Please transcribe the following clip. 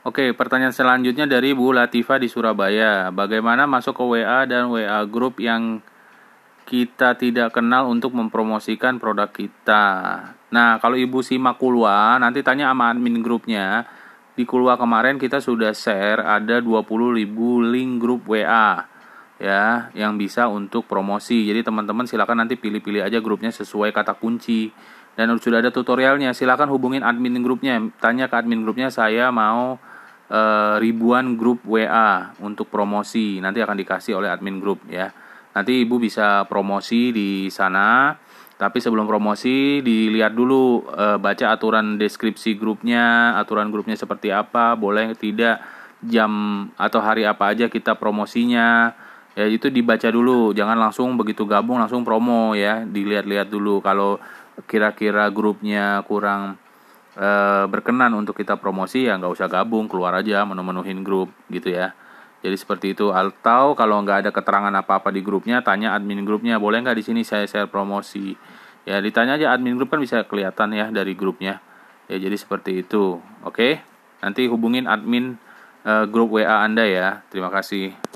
Oke, pertanyaan selanjutnya dari Bu Latifa di Surabaya. Bagaimana masuk ke WA dan WA grup yang kita tidak kenal untuk mempromosikan produk kita? Nah, kalau Ibu simak Kulwa, nanti tanya sama admin grupnya. Di Kulwa kemarin kita sudah share ada 20.000 link grup WA ya yang bisa untuk promosi. Jadi teman-teman silakan nanti pilih-pilih aja grupnya sesuai kata kunci dan sudah ada tutorialnya. Silakan hubungin admin grupnya, tanya ke admin grupnya saya mau e, ribuan grup WA untuk promosi. Nanti akan dikasih oleh admin grup ya. Nanti Ibu bisa promosi di sana. Tapi sebelum promosi dilihat dulu e, baca aturan deskripsi grupnya, aturan grupnya seperti apa, boleh tidak jam atau hari apa aja kita promosinya. Ya itu dibaca dulu, jangan langsung begitu gabung langsung promo ya. Dilihat-lihat dulu kalau kira-kira grupnya kurang e, berkenan untuk kita promosi ya nggak usah gabung keluar aja menu-menuhin grup gitu ya. Jadi seperti itu. Atau kalau nggak ada keterangan apa-apa di grupnya tanya admin grupnya boleh nggak di sini saya share promosi? Ya ditanya aja admin grup kan bisa kelihatan ya dari grupnya. Ya jadi seperti itu. Oke? Nanti hubungin admin e, grup WA Anda ya. Terima kasih